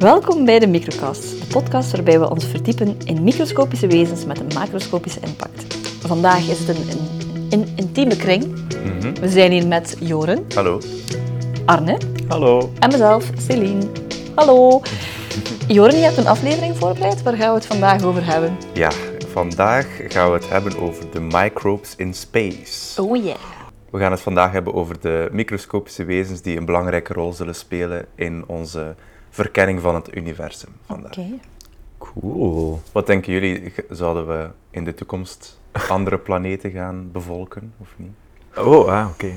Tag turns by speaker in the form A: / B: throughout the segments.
A: Welkom bij de Microcast, de podcast waarbij we ons verdiepen in microscopische wezens met een macroscopische impact. Vandaag is het een, een, een intieme kring. We zijn hier met Joren,
B: Hallo.
A: Arne
C: Hallo.
A: en mezelf, Celine. Hallo. Joren, je hebt een aflevering voorbereid. Waar gaan we het vandaag over hebben?
B: Ja, vandaag gaan we het hebben over de microbes in space.
A: Oh yeah.
B: We gaan het vandaag hebben over de microscopische wezens die een belangrijke rol zullen spelen in onze verkenning van het universum vandaag.
A: Oké.
C: Cool.
B: Wat denken jullie, zouden we in de toekomst andere planeten gaan bevolken of niet?
C: Oh, ah, oké.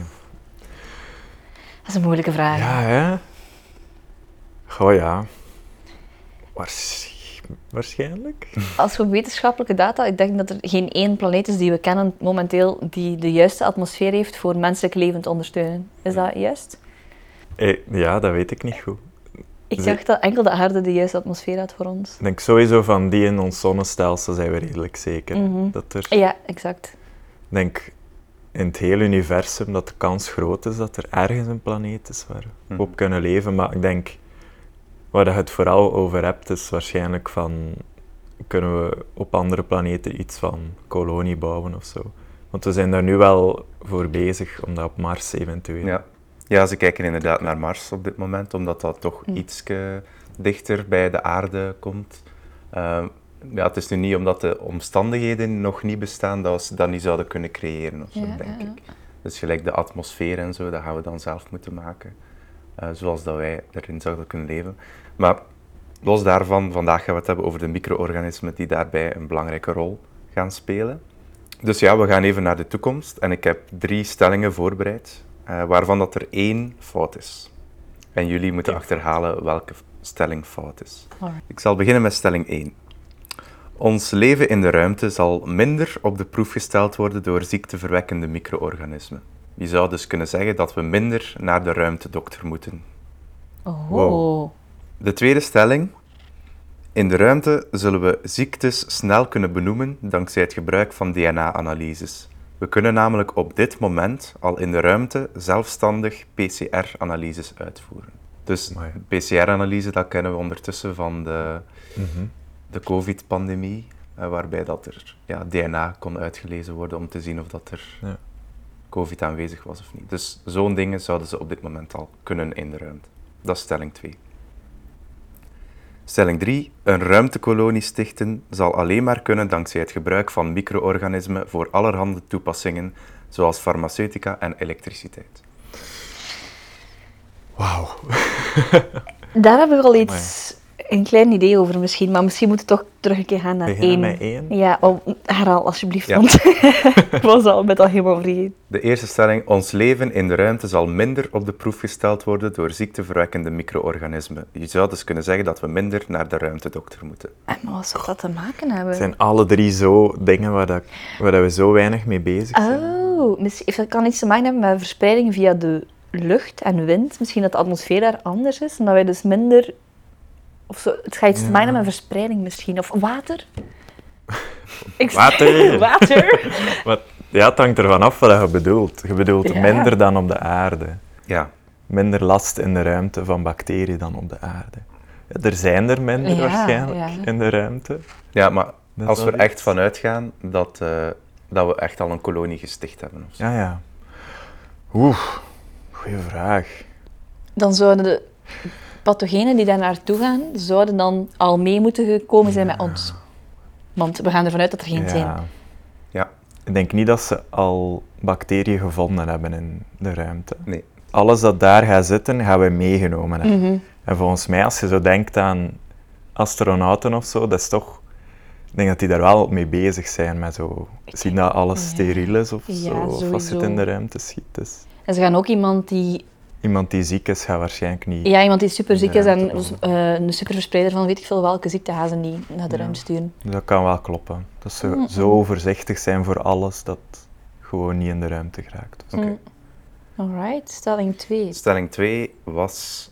A: Dat is een moeilijke vraag.
C: Ja, hè? Goh, ja. Waarsch- Waarschijnlijk.
A: Als we wetenschappelijke data, ik denk dat er geen één planeet is die we kennen momenteel die de juiste atmosfeer heeft voor menselijk leven te ondersteunen. Is dat juist?
C: Eh, ja, dat weet ik niet goed.
A: Ik dacht dat enkel de aarde de juiste atmosfeer had voor ons.
C: Ik denk sowieso van die in ons zonnestelsel zijn we redelijk zeker.
A: Mhm.
C: Dat er,
A: Ja, exact.
C: ik denk in het hele universum dat de kans groot is dat er ergens een planeet is waar we
B: Mhm.
C: op kunnen leven. Maar ik denk, waar je het vooral over hebt, is waarschijnlijk van, kunnen we op andere planeten iets van kolonie bouwen of zo. Want we zijn daar nu wel voor bezig, om dat op Mars eventueel.
B: Ja. Ja, ze kijken inderdaad naar Mars op dit moment, omdat dat toch
A: Hm.
B: iets dichter bij de aarde komt. Ehm, ja, het is nu niet omdat de omstandigheden nog niet bestaan dat we ze dat niet zouden kunnen creëren, of zo,
A: Ja,
B: denk
A: ja,
B: ik. Dus gelijk de atmosfeer en zo, dat gaan we dan zelf moeten maken. eh, zoals dat wij erin zouden kunnen leven. Maar los daarvan, vandaag gaan we het hebben over de micro-organismen die daarbij een belangrijke rol gaan spelen. Dus ja, we gaan even naar de toekomst. En ik heb drie stellingen voorbereid, eh, waarvan dat er één fout is. En jullie moeten achterhalen welke stelling fout is.
A: Alright.
B: Ik zal beginnen met stelling 1. Ons leven in de ruimte zal minder op de proef gesteld worden door ziekteverwekkende micro-organismen. Je zou dus kunnen zeggen dat we minder naar de ruimtedokter moeten.
A: Oh.
C: Wow.
B: De tweede stelling. In de ruimte zullen we ziektes snel kunnen benoemen dankzij het gebruik van DNA-analyses. We kunnen namelijk op dit moment al in de ruimte zelfstandig PCR-analyses uitvoeren. Dus. PCR-analyse, dat kennen we ondertussen van de,
C: Mhm.
B: de COVID-pandemie, eh, waarbij dat er ja, DNA kon uitgelezen worden om te zien of dat er
C: Ja.
B: COVID aanwezig was of niet. Dus zo'n dingen zouden ze op dit moment al kunnen in de ruimte. Dat is stelling 2. Stelling 3. Een ruimtekolonie stichten zal alleen maar kunnen dankzij het gebruik van micro-organismen voor allerhande toepassingen, zoals farmaceutica en elektriciteit.
C: Wauw.
A: Daar heb ik al iets, een klein idee over misschien, maar misschien moeten we toch terug een keer gaan naar
C: Beginnen
A: één.
C: met één?
A: Ja, oh, herhaal alsjeblieft,
B: Ja.
A: want ik was al met al helemaal vergeten.
B: De eerste stelling. Ons leven in de ruimte zal minder op de proef gesteld worden door ziekteverwekkende micro-organismen. Je zou dus kunnen zeggen dat we minder naar de ruimtedokter moeten.
A: En wat zou dat te maken hebben?
C: Het zijn alle drie zo dingen waar, dat, waar dat we zo weinig mee bezig zijn.
A: Oh, misschien, dat kan iets te maken hebben met verspreiding via de lucht en wind. Misschien dat de atmosfeer daar anders is en dat wij dus minder... Of zo, het gaat iets te maken met verspreiding misschien. Of water.
C: Water.
A: water.
C: Maar, ja, het hangt ervan af wat je bedoelt. Je bedoelt
A: Ja.
C: minder dan op de aarde.
B: Ja,
C: Minder last in de ruimte van bacteriën dan op de aarde. Ja, er zijn er minder
A: Ja,
C: waarschijnlijk
A: ja.
C: in de ruimte.
B: ja maar
C: Dat
B: als we er echt van uitgaan dat, eh, dat we echt al een kolonie gesticht hebben. Of zo.
C: Ja, ja. Oeh, goeie vraag.
A: Dan zouden de pathogenen die daar naartoe gaan, zouden dan al mee moeten gekomen zijn met ons. Want we gaan ervan uit dat er geen zijn.
C: Ja.
B: Ja,
C: Ik denk niet dat ze al bacteriën gevonden hebben in de ruimte.
B: nee.
C: Alles dat daar gaat zitten, gaan we meegenomen hebben.
A: Mhm.
C: En volgens mij, als je zo denkt aan astronauten of zo, dat is toch... Ik denk dat die daar wel mee bezig zijn, met zo... Zien dat alles
A: Ja.
C: steriel is of
A: Ja,
C: zo, of als het in de ruimte schiet. Dus
A: En ze gaan ook iemand die,
C: iemand die ziek is, gaat waarschijnlijk niet...
A: ja, iemand die super ziek is en dus, eh, een superverspreider van weet ik veel welke ziekte gaan ze niet naar de
C: Ja.
A: ruimte sturen.
C: Dat kan wel kloppen. Dat ze zo voorzichtig zijn voor alles, dat gewoon niet in de ruimte geraakt.
B: Oké.
A: Mm. Alright, stelling 2.
B: Stelling 2 was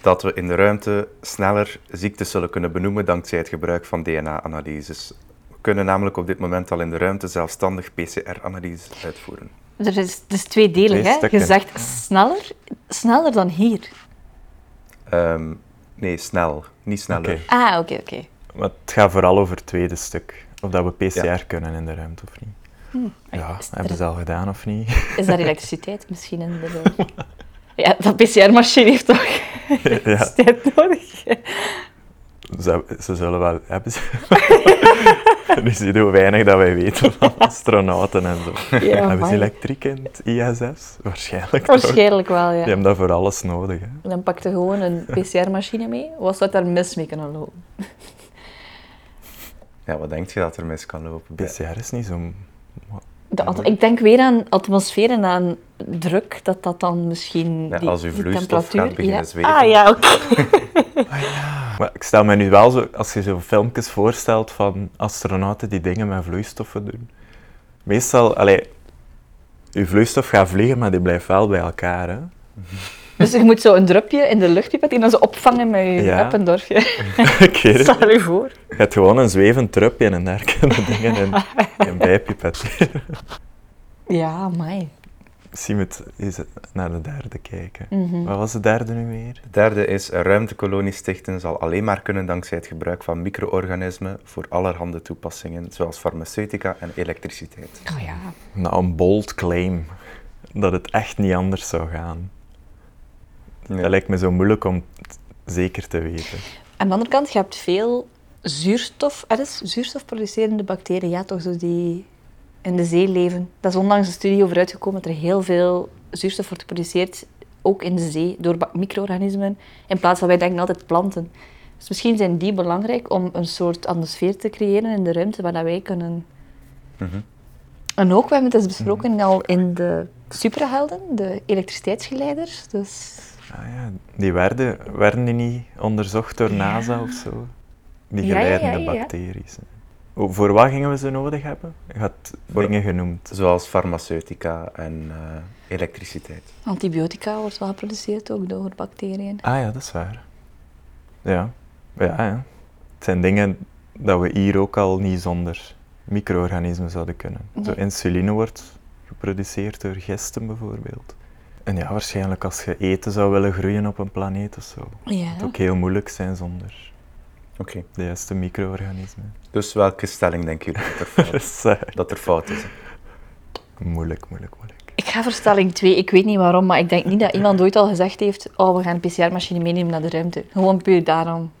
B: dat we in de ruimte sneller ziektes zullen kunnen benoemen dankzij het gebruik van DNA-analyses. We kunnen namelijk op dit moment al in de ruimte zelfstandig PCR-analyses uitvoeren.
A: Er is, het is tweedelig,
C: Twee
A: hè? Je zegt sneller, sneller dan hier.
B: Ehm, Nee, snel. Niet sneller.
A: Ah, oké, oké.
C: Maar het gaat vooral over het tweede stuk. Of dat we PCR kunnen in de ruimte of niet.
A: Hm.
C: Ja, hebben ze al gedaan of niet?
A: is daar elektriciteit misschien in de ruimte? Ja, dat PCR-machine heeft toch
C: ja,
A: elektriciteit nodig?
C: ze, ze zullen wel hebben. Ze. zie je hoe weinig dat wij weten van astronauten en zo.
A: Ja,
C: hebben ze elektriek in het ISS? Waarschijnlijk. toch?
A: Waarschijnlijk wel,
C: Die
A: ja.
C: hebben dat voor alles nodig. Hè?
A: Dan pakte gewoon een PCR-machine mee. Wat zou daar mis mee kunnen lopen?
B: Ja, wat denk je dat er mis kan lopen?
C: PCR is niet zo...
A: De ik denk weer aan atmosfeer en aan druk, dat dat dan misschien
B: Ja,
A: die,
B: als uw
A: die
B: vloeistof
A: temperatuur...
B: gaat beginnen
A: ja.
B: zweven.
A: Ah ja, oké.
C: Maar ik stel me nu wel zo, als je zo filmpjes voorstelt van astronauten die dingen met vloeistoffen doen. Meestal, allee, je vloeistof gaat vliegen, maar die blijft wel bij elkaar. Hè?
A: Dus je moet zo een drupje in de luchtpipet en dan zo opvangen met je
C: Ja.
A: Eppendorfje.
C: ik.
A: Stel je voor.
C: Je hebt gewoon een zwevend trupje en daar kunnen dingen in, in.
A: Ja, mij.
C: Misschien moet eens naar de derde kijken.
A: Mhm.
C: Wat was de derde nu weer?
B: Het derde is, een ruimtekolonie stichten zal alleen maar kunnen dankzij het gebruik van micro-organismen voor allerhande toepassingen, zoals farmaceutica en elektriciteit.
A: Oh ja.
C: Nou, een bold claim. Dat het echt niet anders zou gaan.
B: Ja.
C: Dat lijkt me zo moeilijk om zeker te weten.
A: Aan de andere kant, je hebt veel zuurstof, er is zuurstofproducerende bacteriën, ja, toch zo die in de zee leven. Dat is onlangs een studie over uitgekomen dat er heel veel zuurstof wordt geproduceerd, ook in de zee, door micro-organismen, in plaats van wij denken altijd planten. Dus misschien zijn die belangrijk om een soort atmosfeer te creëren in de ruimte waar dat wij kunnen...
B: Mhm.
A: En ook, we hebben het eens besproken al in de superhelden, de elektriciteitsgeleiders. Dus
C: Ah ja, die werden, werden die niet onderzocht door NASA of zo? Die geleidende
A: ja, ja.
C: bacteriën. Voor wat gingen we ze nodig hebben? Je had
B: Voor-
C: dingen genoemd.
B: Zoals farmaceutica en eh, elektriciteit.
A: antibiotica wordt wel geproduceerd ook door bacteriën.
C: Ah ja, dat is waar. Ja, ja, ja. Het zijn dingen dat we hier ook al niet zonder micro-organismen zouden kunnen. Zo insuline wordt geproduceerd door gisten bijvoorbeeld. En ja, waarschijnlijk als je eten zou willen groeien op een planeet of zo.
A: Ja.
C: Het ook heel moeilijk zijn zonder
B: Oké.
C: de juiste micro-organismen.
B: Dus welke stelling denken jullie dat er fout,
C: Dat is
B: dat er fout is?
C: moeilijk, moeilijk, moeilijk.
A: Ik ga voor stelling 2. Ik weet niet waarom, maar ik denk niet dat iemand ooit al gezegd heeft: Oh, we gaan een PCR-machine meenemen naar de ruimte. Gewoon puur daarom.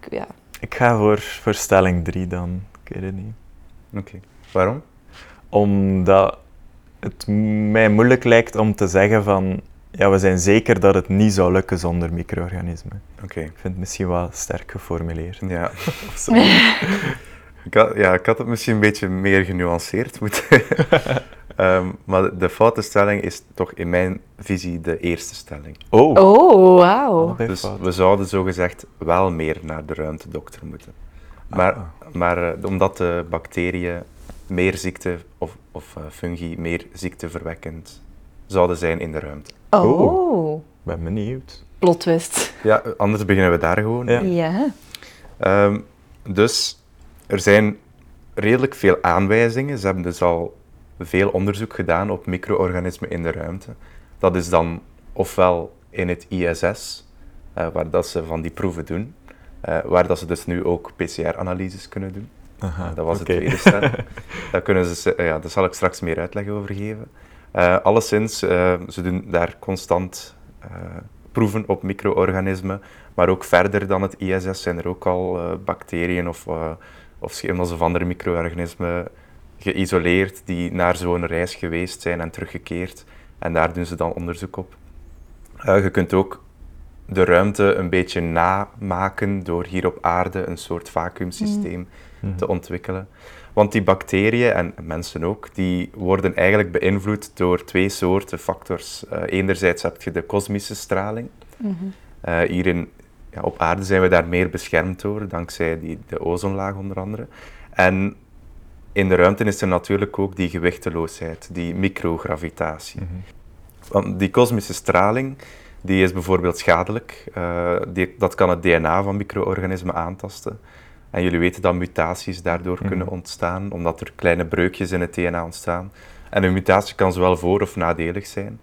A: Ik- Ja.
C: Ik ga voor, voor stelling 3 dan. Ik weet het niet.
B: Oké. Waarom?
C: Omdat het mij moeilijk lijkt om te zeggen van... Ja, we zijn zeker dat het niet zou lukken zonder micro-organismen.
B: Oké.
C: Ik vind het misschien wel sterk geformuleerd.
B: Ja. ik, had, ja, ik had het misschien een beetje meer genuanceerd moeten. Ehm, maar de, de foute stelling is toch in mijn visie de eerste stelling.
C: Oh,
A: Oh, wauw.
B: Dus
C: fout.
B: we zouden zogezegd wel meer naar de ruimtedokter moeten. Maar,
C: Ah.
B: maar eh, omdat de bacteriën meer ziekte of, of eh, fungi meer ziekteverwekkend zouden zijn in de ruimte.
A: Oh,
C: Oh. Ik ben benieuwd.
A: plot twist.
B: Ja, anders beginnen we daar gewoon.
C: Ja.
A: Ja.
B: Ehm, dus er zijn redelijk veel aanwijzingen. Ze hebben dus al veel onderzoek gedaan op micro-organismen in de ruimte. Dat is dan ofwel in het ISS, eh, waar dat ze van die proeven doen, eh, waar dat ze dus nu ook PCR-analyses kunnen doen.
C: Aha,
B: dat was het tweede stelling. daar, kunnen ze, ja, daar zal ik straks meer uitleg over geven. Eh, alleszins, eh, ze doen daar constant eh, proeven op micro-organismen, maar ook verder dan het ISS zijn er ook al bacteriën of, of schimmels of andere micro-organismen geïsoleerd die naar zo'n reis geweest zijn en teruggekeerd. En daar doen ze dan onderzoek op. Je kunt ook de ruimte een beetje namaken door hier op aarde een soort vacuümsysteem
C: Mhm.
B: te ontwikkelen. Want die bacteriën, en mensen ook, die worden eigenlijk beïnvloed door twee soorten factors. Eh, enerzijds heb je de kosmische straling.
A: Mhm.
B: Eh, hier in, ja, op aarde zijn we daar meer beschermd door, dankzij die, de ozonlaag onder andere. En in de ruimte is er natuurlijk ook die gewichteloosheid, die microgravitatie.
C: Mhm.
B: Want die kosmische straling die is bijvoorbeeld schadelijk. Eh, die, dat kan het DNA van micro-organismen aantasten. En jullie weten dat mutaties daardoor
C: Mhm.
B: kunnen ontstaan, omdat er kleine breukjes in het DNA ontstaan. En een mutatie kan zowel voor- of nadelig zijn.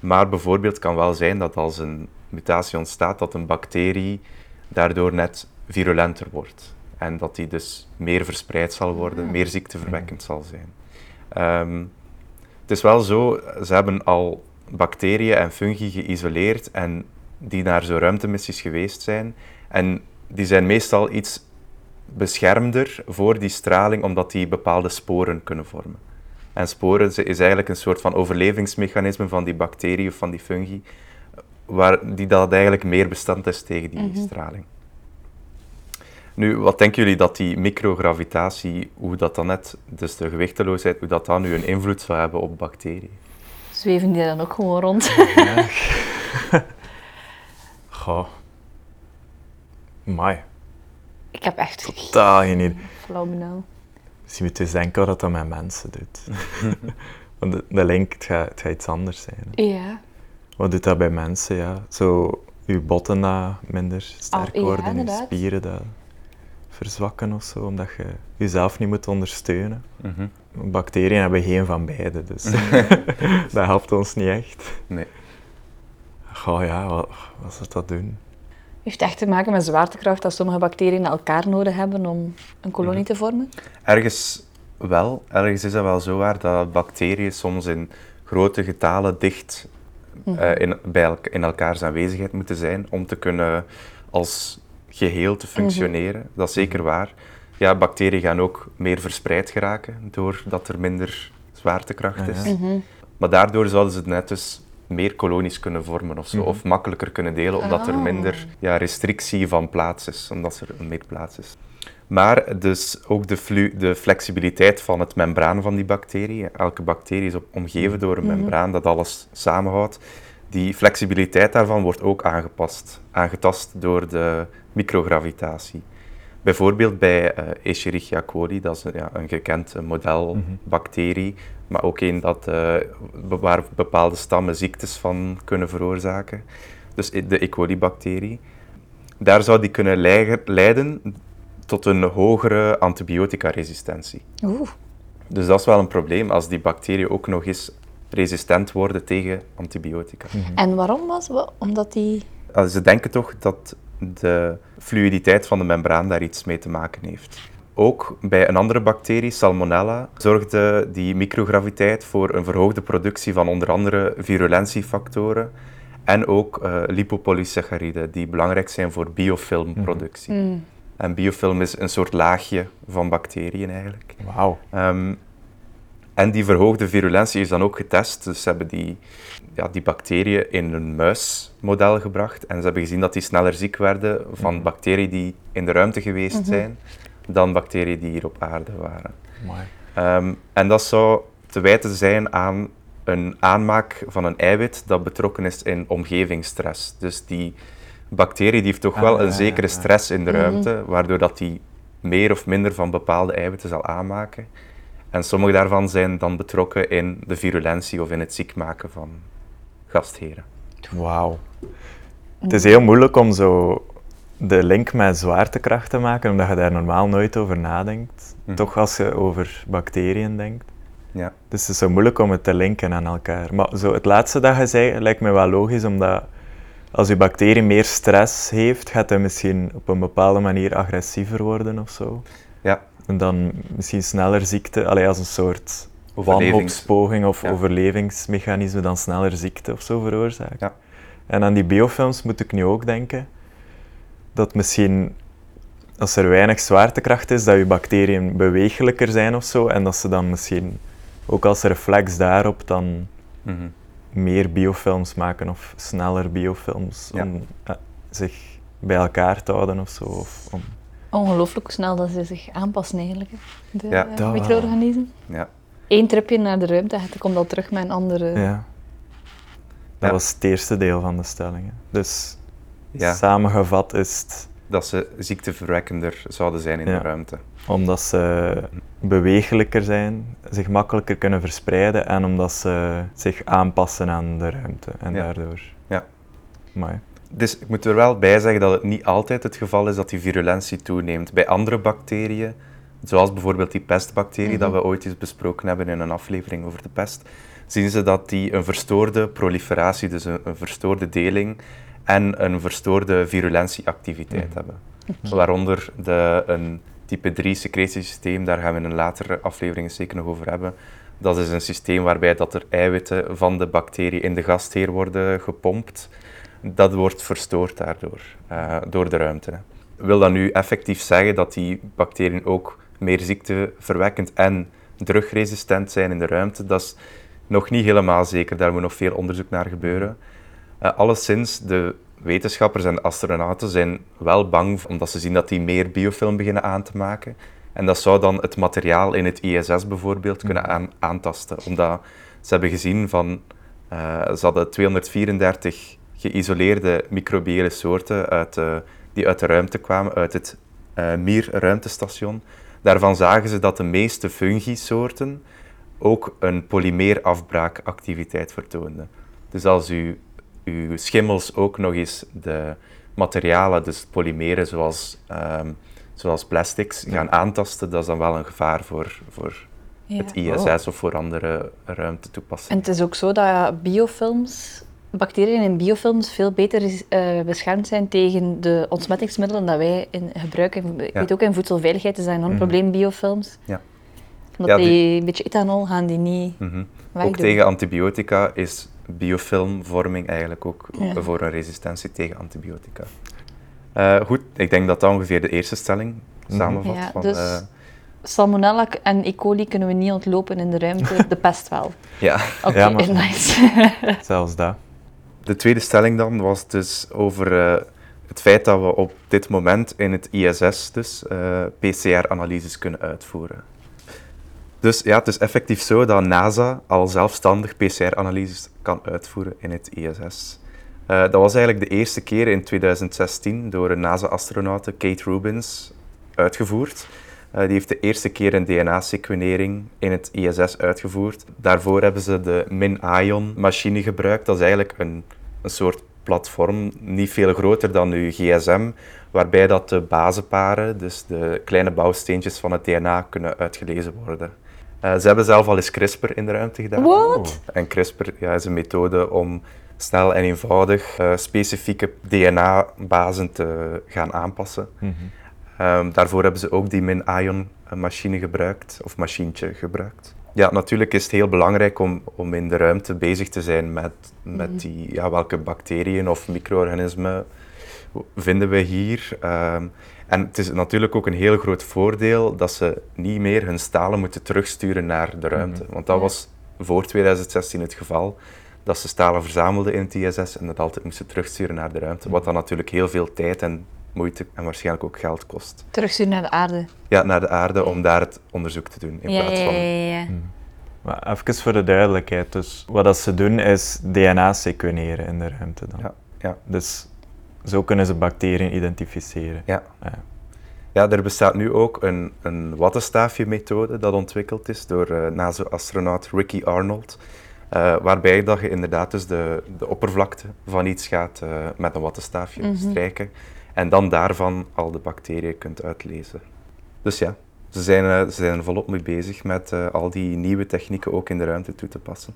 B: Maar bijvoorbeeld kan wel zijn dat als een mutatie ontstaat, dat een bacterie daardoor net virulenter wordt. En dat die dus meer verspreid zal worden, meer ziekteverwekkend zal zijn. Ehm, het is wel zo, ze hebben al bacteriën en fungi geïsoleerd en die naar zo ruimtemissies geweest zijn. En die zijn meestal iets beschermder voor die straling, omdat die bepaalde sporen kunnen vormen. En sporen is eigenlijk een soort van overlevingsmechanisme van die bacterie of van die fungi, waar, die dat eigenlijk meer bestand is tegen die
A: Mhm.
B: straling. Nu, wat denken jullie dat die microgravitatie, hoe dat dan net, dus de gewichteloosheid, hoe dat dan nu een invloed zou hebben op bacteriën?
A: Zweven die dan ook gewoon rond?
C: Goh. Mai,
A: Ik heb echt
C: totaal geen idee.
A: flauw.
C: Misschien moet je eens denken wat dat met mensen doet. Want de, de link, het gaat, het gaat iets anders zijn. hè.
A: Ja.
C: Wat doet dat bij mensen, ja? Zo, je botten dat minder sterk
A: Ah, ja,
C: worden, je spieren dat verzwakken of zo, omdat je jezelf niet moet ondersteunen.
B: Mhm.
C: Bacteriën hebben geen van beide, dus dat helpt ons niet echt.
B: Nee.
C: Goh ja, wat, wat zou dat doen?
A: Heeft echt te maken met zwaartekracht dat sommige bacteriën elkaar nodig hebben om een kolonie
B: Mhm.
A: te vormen?
B: Ergens wel. Ergens is het wel zo waar dat bacteriën soms in grote getalen dicht eh, in, bij in elkaars aanwezigheid moeten zijn om te kunnen als geheel te functioneren. Dat is zeker waar. Ja, bacteriën gaan ook meer verspreid geraken doordat er minder zwaartekracht
C: Ah, ja.
B: is.
A: Mhm.
B: Maar daardoor zouden ze net dus meer kolonies kunnen vormen of zo,
C: Mhm.
B: of makkelijker kunnen delen, omdat er
A: Oh.
B: minder ja, restrictie van plaats is, omdat er meer plaats is. Maar dus ook de, de flexibiliteit van het membraan van die bacterie. Elke bacterie is op, omgeven door een membraan dat alles samenhoudt. Die flexibiliteit daarvan wordt ook aangepast, aangetast door de microgravitatie. Bijvoorbeeld bij eh, Escherichia coli, dat is een, ja, een gekend eh, model
C: Mhm.
B: bacterie, maar ook een dat, eh, waar bepaalde stammen ziektes van kunnen veroorzaken. Dus i- de E. coli-bacterie. Daar zou die kunnen leiden- tot een hogere antibioticaresistentie.
A: Oeh.
B: Dus dat is wel een probleem als die bacteriën ook nog eens resistent worden tegen antibiotica.
A: En waarom was het? Omdat die...
B: Uh, Ze denken toch dat de fluiditeit van de membraan daar iets mee te maken heeft. Ook bij een andere bacterie, Salmonella, zorgde die micrograviteit voor een verhoogde productie van onder andere virulentiefactoren en ook eh lipopolysacchariden, die belangrijk zijn voor biofilmproductie.
A: Mm.
B: En biofilm is een soort laagje van bacteriën eigenlijk.
C: Wauw.
B: Ehm, en die verhoogde virulentie is dan ook getest. Dus ze hebben die, ja, die bacteriën in een muismodel gebracht. En ze hebben gezien dat die sneller ziek werden van
C: Mhm.
B: bacteriën die in de ruimte geweest zijn, dan bacteriën die hier op aarde waren.
C: Mooi.
B: Ehm, en dat zou te wijten zijn aan een aanmaak van een eiwit dat betrokken is in omgevingsstress. Dus die bacterie die heeft toch
C: Ah,
B: wel een
C: ja,
B: zekere
C: ja.
B: stress in de
A: Mhm.
B: ruimte, waardoor dat die meer of minder van bepaalde eiwitten zal aanmaken. En sommige daarvan zijn dan betrokken in de virulentie of in het ziek maken van gastheren.
C: Wauw. Het is heel moeilijk om zo de link met zwaartekracht te maken, omdat je daar normaal nooit over nadenkt.
B: Mhm.
C: Toch als je over bacteriën denkt.
B: Ja.
C: Dus het is zo moeilijk om het te linken aan elkaar. Maar zo het laatste dat je zei, lijkt me wel logisch, omdat als je bacterie meer stress heeft, gaat hij misschien op een bepaalde manier agressiever worden of zo. En dan misschien sneller ziekte, allee, als een soort wanhoopspoging of
B: Ja.
C: overlevingsmechanisme, dan sneller ziekte of zo veroorzaakt.
B: Ja.
C: En aan die biofilms moet ik nu ook denken dat misschien als er weinig zwaartekracht is, dat je bacteriën bewegelijker zijn of zo, en dat ze dan misschien ook als reflex daarop dan
B: Mhm.
C: meer biofilms maken of sneller biofilms om eh, zich bij elkaar te houden of zo. Of om,
A: Ongelooflijk hoe snel dat ze zich aanpassen eigenlijk, de
B: Ja,
C: wel.
A: micro-organismen.
B: Ja.
A: Eén tripje naar de ruimte en je komt al terug met een andere...
C: ja. Dat
B: Ja.
C: was het eerste deel van de stelling. hè. Dus
B: Ja.
C: samengevat is het
B: Dat ze ziekteverwekkender zouden zijn in
C: Ja.
B: de ruimte.
C: omdat ze bewegelijker zijn, zich makkelijker kunnen verspreiden en omdat ze zich aanpassen aan de ruimte. En
B: Ja.
C: daardoor.
B: Ja.
C: Maar
B: Dus ik moet er wel bij zeggen dat het niet altijd het geval is dat die virulentie toeneemt. Bij andere bacteriën, zoals bijvoorbeeld die pestbacterie dat we ooit eens besproken hebben in een aflevering over de pest, zien ze dat die een verstoorde proliferatie, dus een, een verstoorde deling en een verstoorde virulentieactiviteit
C: Mhm.
B: hebben. Waaronder de, een type 3 secretiesysteem, daar gaan we in een latere aflevering zeker nog over hebben. Dat is een systeem waarbij dat er eiwitten van de bacterie in de gastheer worden gepompt. Dat wordt verstoord daardoor, eh, door de ruimte. Wil dat nu effectief zeggen dat die bacteriën ook meer ziekteverwekkend en drugresistent zijn in de ruimte? Dat is nog niet helemaal zeker, daar moet nog veel onderzoek naar gebeuren. Uh, alleszins, de wetenschappers en de astronauten zijn wel bang omdat ze zien dat die meer biofilm beginnen aan te maken. En dat zou dan het materiaal in het ISS bijvoorbeeld kunnen aan, aantasten. Omdat ze hebben gezien van, uh, ze hadden 234 geïsoleerde microbiële soorten uit, uh, die uit de ruimte kwamen, uit het uh, Mir-ruimtestation. Daarvan zagen ze dat de meeste fungi-soorten ook een polymeerafbraakactiviteit vertoonden. Dus als u uw schimmels ook nog eens de materialen, dus polymeren zoals, um, zoals plastics, gaan aantasten, dat is dan wel een gevaar voor, voor ja. het ISS oh. of voor andere ruimtetoepassingen.
A: En het is ook zo dat biofilms, bacteriën in biofilms veel beter uh, beschermd zijn tegen de ontsmettingsmiddelen dat wij in gebruiken. Ik ja. weet ook in voedselveiligheid is dat een probleem, mm -hmm. biofilms.
B: Ja.
A: Omdat ja, die, die, een beetje ethanol gaan die niet
B: mm -hmm. Ook tegen antibiotica is biofilmvorming eigenlijk ook ja. voor een resistentie tegen antibiotica. Uh, goed, ik denk dat dat ongeveer de eerste stelling samenvat.
A: Ja,
B: van,
A: dus
B: uh,
A: salmonella en E. coli kunnen we niet ontlopen in de ruimte, de pest wel.
B: Ja,
A: Oké, okay,
C: ja, maar-
A: nice.
C: Zelfs dat.
B: De tweede stelling dan was dus over eh, het feit dat we op dit moment in het ISS dus eh, PCR-analyses kunnen uitvoeren. Dus ja, het is effectief zo dat NASA al zelfstandig PCR-analyses kan uitvoeren in het ISS. Eh, dat was eigenlijk de eerste keer in 2016 door een NASA-astronaute Kate Rubins uitgevoerd. Uh, die heeft de eerste keer een DNA-sequenering in het ISS uitgevoerd. Daarvoor hebben ze de Min-Ion-machine gebruikt. Dat is eigenlijk een, een soort platform, niet veel groter dan uw gsm, waarbij dat de bazenparen, dus de kleine bouwsteentjes van het DNA, kunnen uitgelezen worden. Uh, ze hebben zelf al eens CRISPR in de ruimte gedaan.
A: What?
B: En CRISPR ja, is een methode om snel en eenvoudig uh, specifieke DNA-bazen te gaan aanpassen.
C: Mhm.
B: Um, daarvoor hebben ze ook die Min-Ion-machine gebruikt, of machientje gebruikt. Ja, natuurlijk is het heel belangrijk om, om in de ruimte bezig te zijn met, met die, ja, welke bacteriën of micro-organismen vinden we hier. Um, en het is natuurlijk ook een heel groot voordeel dat ze niet meer hun stalen moeten terugsturen naar de ruimte. Want dat was voor 2016 het geval, dat ze stalen verzamelden in het ISS en dat altijd moesten terugsturen naar de ruimte. Wat dan natuurlijk heel veel tijd en moeite en waarschijnlijk ook geld kost.
A: Terugsturen naar de aarde.
B: Ja, naar de aarde om daar het onderzoek te doen in
A: Ja,
B: plaats van...
A: ja, ja, ja.
C: Maar even voor de duidelijkheid, dus wat dat ze doen is DNA sequeneren in de ruimte dan.
B: Ja, ja.
C: Dus zo kunnen ze bacteriën identificeren.
B: Ja.
C: Ja.
B: Ja, er bestaat nu ook een, een wattenstaafje-methode dat ontwikkeld is door uh, NASA-astronaut Ricky Arnold. Uh, waarbij dat je inderdaad dus de, de oppervlakte van iets gaat uh, met een wattenstaafje
A: Mhm.
B: strijken. En dan daarvan al de bacteriën kunt uitlezen. Dus ja, ze zijn, uh, ze zijn volop mee bezig met uh, al die nieuwe technieken ook in de ruimte toe te passen.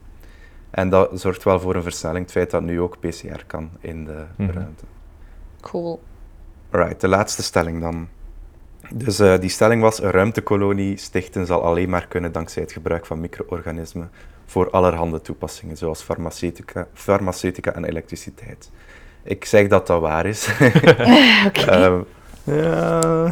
B: En dat zorgt wel voor een versnelling, het feit dat nu ook PCR kan in de
C: Mhm.
B: ruimte.
A: Cool.
B: Right, de laatste stelling dan. Dus uh, die stelling was, een ruimtekolonie stichten zal alleen maar kunnen dankzij het gebruik van micro-organismen voor allerhande toepassingen, zoals farmaceutica, farmaceutica en elektriciteit. Ik zeg dat dat waar is.
A: Oké.
B: Ehm,
C: Ja.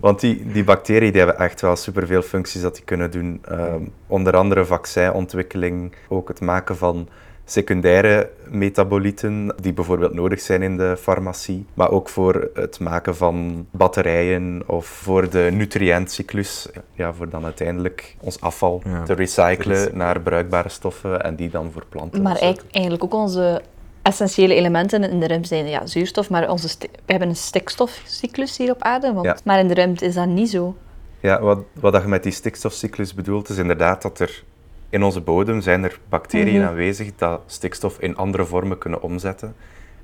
B: want die, die bacteriën die hebben echt wel superveel functies dat die kunnen doen. Ehm, onder andere vaccinontwikkeling, ook het maken van secundaire metabolieten die bijvoorbeeld nodig zijn in de farmacie, maar ook voor het maken van batterijen of voor de nutriëntcyclus, ja, voor dan uiteindelijk ons afval
C: Ja.
B: te recyclen
C: Recy-
B: naar bruikbare stoffen en die dan voor planten.
A: Maar eigenlijk ook onze essentiële elementen in de ruimte zijn ja, zuurstof, maar onze we hebben een stikstofcyclus hier op aarde, want,
B: Ja.
A: maar in de ruimte is dat niet zo.
B: Ja, wat, wat je met die stikstofcyclus bedoelt, is inderdaad dat er in onze bodem zijn er bacteriën
A: Mhm.
B: aanwezig dat stikstof in andere vormen kunnen omzetten.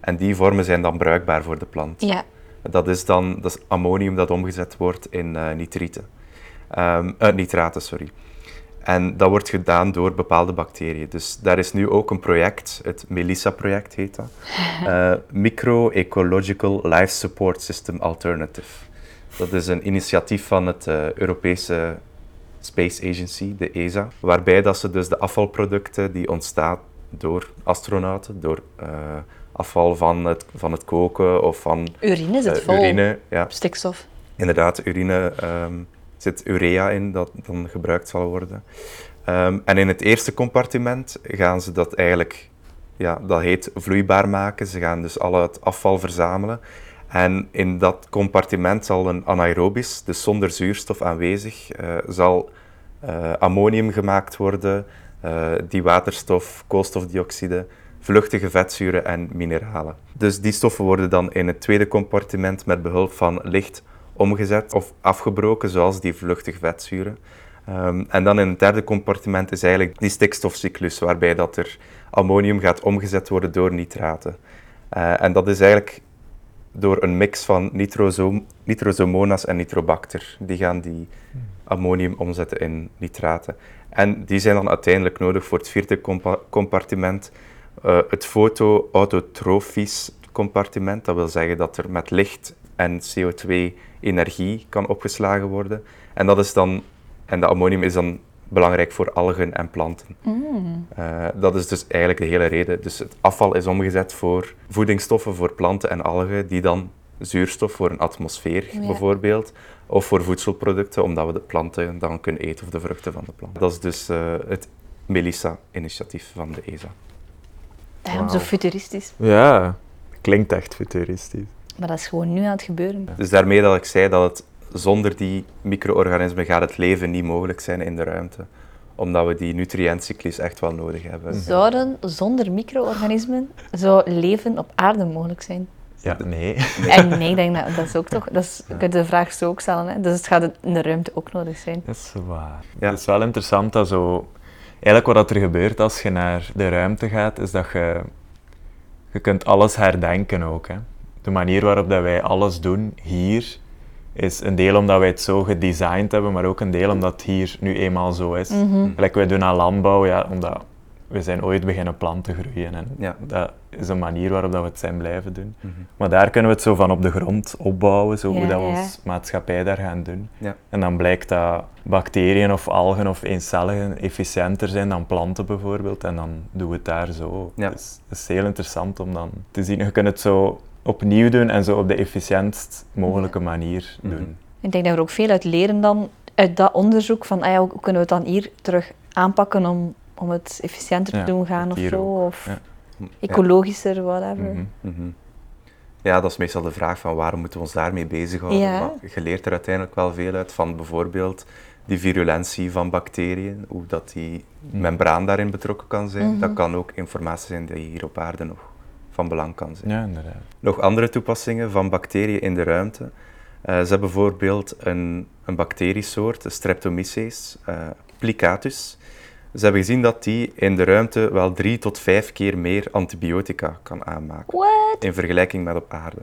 B: En die vormen zijn dan bruikbaar voor de plant.
A: Ja,
B: Dat is dan dat is ammonium dat omgezet wordt in eh, nitrieten. Eh, nitraten, sorry. En dat wordt gedaan door bepaalde bacteriën. Dus daar is nu ook een project, het MELISA-project heet dat. Uh, Micro-Ecological Life Support System Alternative. Dat is een initiatief van het uh, Europese Space Agency, de ESA, waarbij dat ze dus de afvalproducten die ontstaan door astronauten, door uh, afval van het, van het koken of van...
A: Urine zit vol
B: urine, ja.
A: stikstof.
B: Inderdaad, urine um, zit urea in dat dan gebruikt zal worden. Um, en in het eerste compartiment gaan ze dat eigenlijk, ja, dat heet vloeibaar maken. Ze gaan dus al het afval verzamelen. En in dat compartiment zal een anaerobisch, dus zonder zuurstof aanwezig, uh, zal uh, ammonium gemaakt worden, uh, die waterstof, koolstofdioxide, vluchtige vetzuren en mineralen. Dus die stoffen worden dan in het tweede compartiment met behulp van licht omgezet of afgebroken, zoals die vluchtige vetzuren. Um, en dan in het derde compartiment is eigenlijk die stikstofcyclus, waarbij dat er ammonium gaat omgezet worden door nitraten. Uh, en dat is eigenlijk door een mix van nitrosom, nitrosomonas en nitrobacter. Die gaan die ammonium omzetten in nitraten. En die zijn dan uiteindelijk nodig voor het vierde compa compartiment, uh, het fotoautotrofisch compartiment. Dat wil zeggen dat er met licht en CO2 energie kan opgeslagen worden. En dat is dan, en de ammonium is dan belangrijk voor algen en planten. Mm. Uh, dat is dus eigenlijk de hele reden. Dus het afval is omgezet voor voedingsstoffen voor planten en algen, die dan zuurstof voor een atmosfeer ja. bijvoorbeeld, of voor voedselproducten, omdat we de planten dan kunnen eten of de vruchten van de plant. Dat is dus uh, het Melissa-initiatief van de ESA.
A: Daarom wow. zo futuristisch.
C: Ja, klinkt echt futuristisch.
A: Maar dat is gewoon nu aan het gebeuren.
B: Dus daarmee dat ik zei dat het zonder die micro-organismen gaat het leven niet mogelijk zijn in de ruimte. Omdat we die nutriëntcyclus echt wel nodig hebben.
A: Zouden zonder micro-organismen zou leven op aarde mogelijk zijn?
C: Ja, nee.
A: nee. En nee, ik denk dat, dat is ook toch... Dat is, je kunt de vraag zo ook stellen. Hè? Dus het gaat in de ruimte ook nodig zijn.
C: Dat is waar. Ja. Het is wel interessant dat zo... Eigenlijk wat er gebeurt als je naar de ruimte gaat, is dat je... Je kunt alles herdenken ook, hè. De manier waarop dat wij alles doen hier is een deel omdat wij het zo gedesigned hebben, maar ook een deel omdat het hier nu eenmaal zo is. Mm -hmm. wij doen aan landbouw, ja, omdat we zijn ooit beginnen planten groeien en ja. dat is een manier waarop dat we het zijn blijven doen. Mm -hmm. Maar daar kunnen we het zo van op de grond opbouwen, zo ja, hoe dat we ja. ons maatschappij daar gaan doen. En dan blijkt dat bacteriën of algen of eencelligen efficiënter zijn dan planten bijvoorbeeld en dan doen we het daar zo. Dus het is heel interessant om dan te zien. Je kunt het zo opnieuw doen en zo op de efficiëntst mogelijke manier doen. Mm
A: Ik denk dat we er ook veel uit leren dan, uit dat onderzoek, van ah ja, hoe kunnen we het dan hier terug aanpakken om, om het efficiënter te doen gaan of zo, of ja. ecologischer, whatever. Mm
B: -hmm. Mm -hmm. Ja, dat is meestal de vraag van waarom moeten we ons daarmee bezighouden. Ja. Maar je leert er uiteindelijk wel veel uit van bijvoorbeeld die virulentie van bacteriën, hoe dat die membraan daarin betrokken kan zijn. -hmm. Dat kan ook informatie zijn die hier op aarde nog van belang kan zijn.
C: Ja, inderdaad.
B: Nog andere toepassingen van bacteriën in de ruimte. Uh, ze hebben bijvoorbeeld een, een bacteriesoort, Streptomyces uh, plicatus. Ze hebben gezien dat die in de ruimte wel drie tot vijf keer meer antibiotica kan aanmaken.
A: What?
B: In vergelijking met op aarde.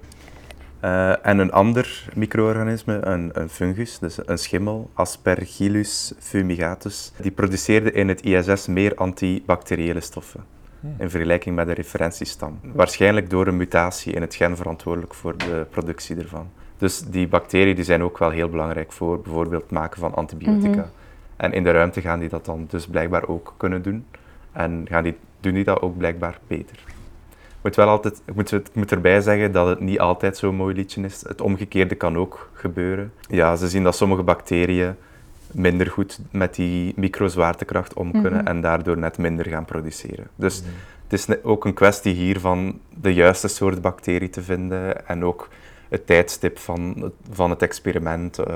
B: Uh, en een ander micro-organisme, een, een, fungus, dus een schimmel, Aspergillus fumigatus, die produceerde in het ISS meer antibacteriële stoffen in vergelijking met de referentiestam. Waarschijnlijk door een mutatie in het gen verantwoordelijk voor de productie ervan. Dus die bacteriën die zijn ook wel heel belangrijk voor bijvoorbeeld het maken van antibiotica. Mm -hmm. En in de ruimte gaan die dat dan dus blijkbaar ook kunnen doen. En gaan die, doen die dat ook blijkbaar beter. Ik moet, wel altijd, ik, moet, ik moet erbij zeggen dat het niet altijd zo'n mooi liedje is. Het omgekeerde kan ook gebeuren. Ja, ze zien dat sommige bacteriën minder goed met die microzwaartekracht om kunnen mm -hmm. en daardoor net minder gaan produceren. Dus mm -hmm. het is ook een kwestie hier van de juiste soort bacterie te vinden en ook het tijdstip van, van het experiment uh,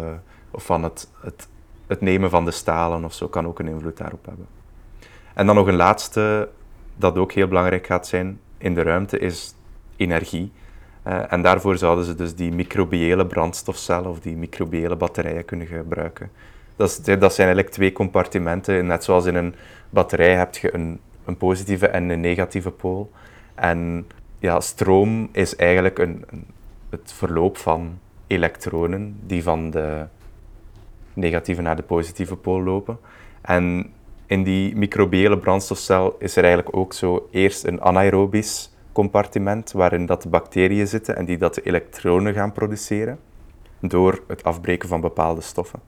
B: of van het, het, het nemen van de stalen of zo kan ook een invloed daarop hebben. En dan nog een laatste dat ook heel belangrijk gaat zijn in de ruimte is energie. Uh, en daarvoor zouden ze dus die microbiële brandstofcellen of die microbiële batterijen kunnen gebruiken. Dat, dat zijn eigenlijk twee compartimenten. Net zoals in een batterij heb je een, een positieve en een negatieve pool. En ja, stroom is eigenlijk een, het verloop van elektronen die van de negatieve naar de positieve pool lopen. En in die microbiële brandstofcel is er eigenlijk ook zo eerst een anaerobisch compartiment waarin dat de bacteriën zitten en die dat de elektronen gaan produceren door het afbreken van bepaalde stoffen.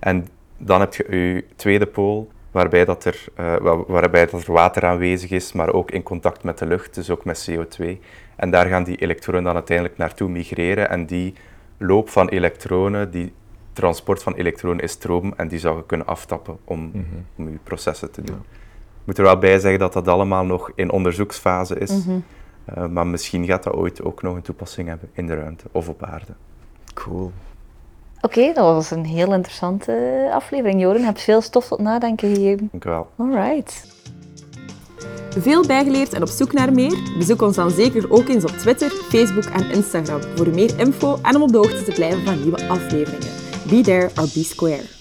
B: En dan heb je je tweede pool waarbij, dat er, uh, waarbij dat er water aanwezig is, maar ook in contact met de lucht, dus ook met CO2. En daar gaan die elektronen dan uiteindelijk naartoe migreren en die loop van elektronen, die transport van elektronen is stroom en die zou je kunnen aftappen om, mm om je processen te doen. Ik moet er wel bij zeggen dat dat allemaal nog in onderzoeksfase is, mhm. eh, maar misschien gaat dat ooit ook nog een toepassing hebben in de ruimte of op aarde.
C: Cool.
A: Oké, dat was een heel interessante aflevering. Joren, je hebt veel stof tot nadenken gegeven.
B: Dank wel.
A: Alright.
D: Veel bijgeleerd en op zoek naar meer? Bezoek ons dan zeker ook eens op Twitter, Facebook en Instagram voor meer info en om op de hoogte te blijven van nieuwe afleveringen. Be there or be square.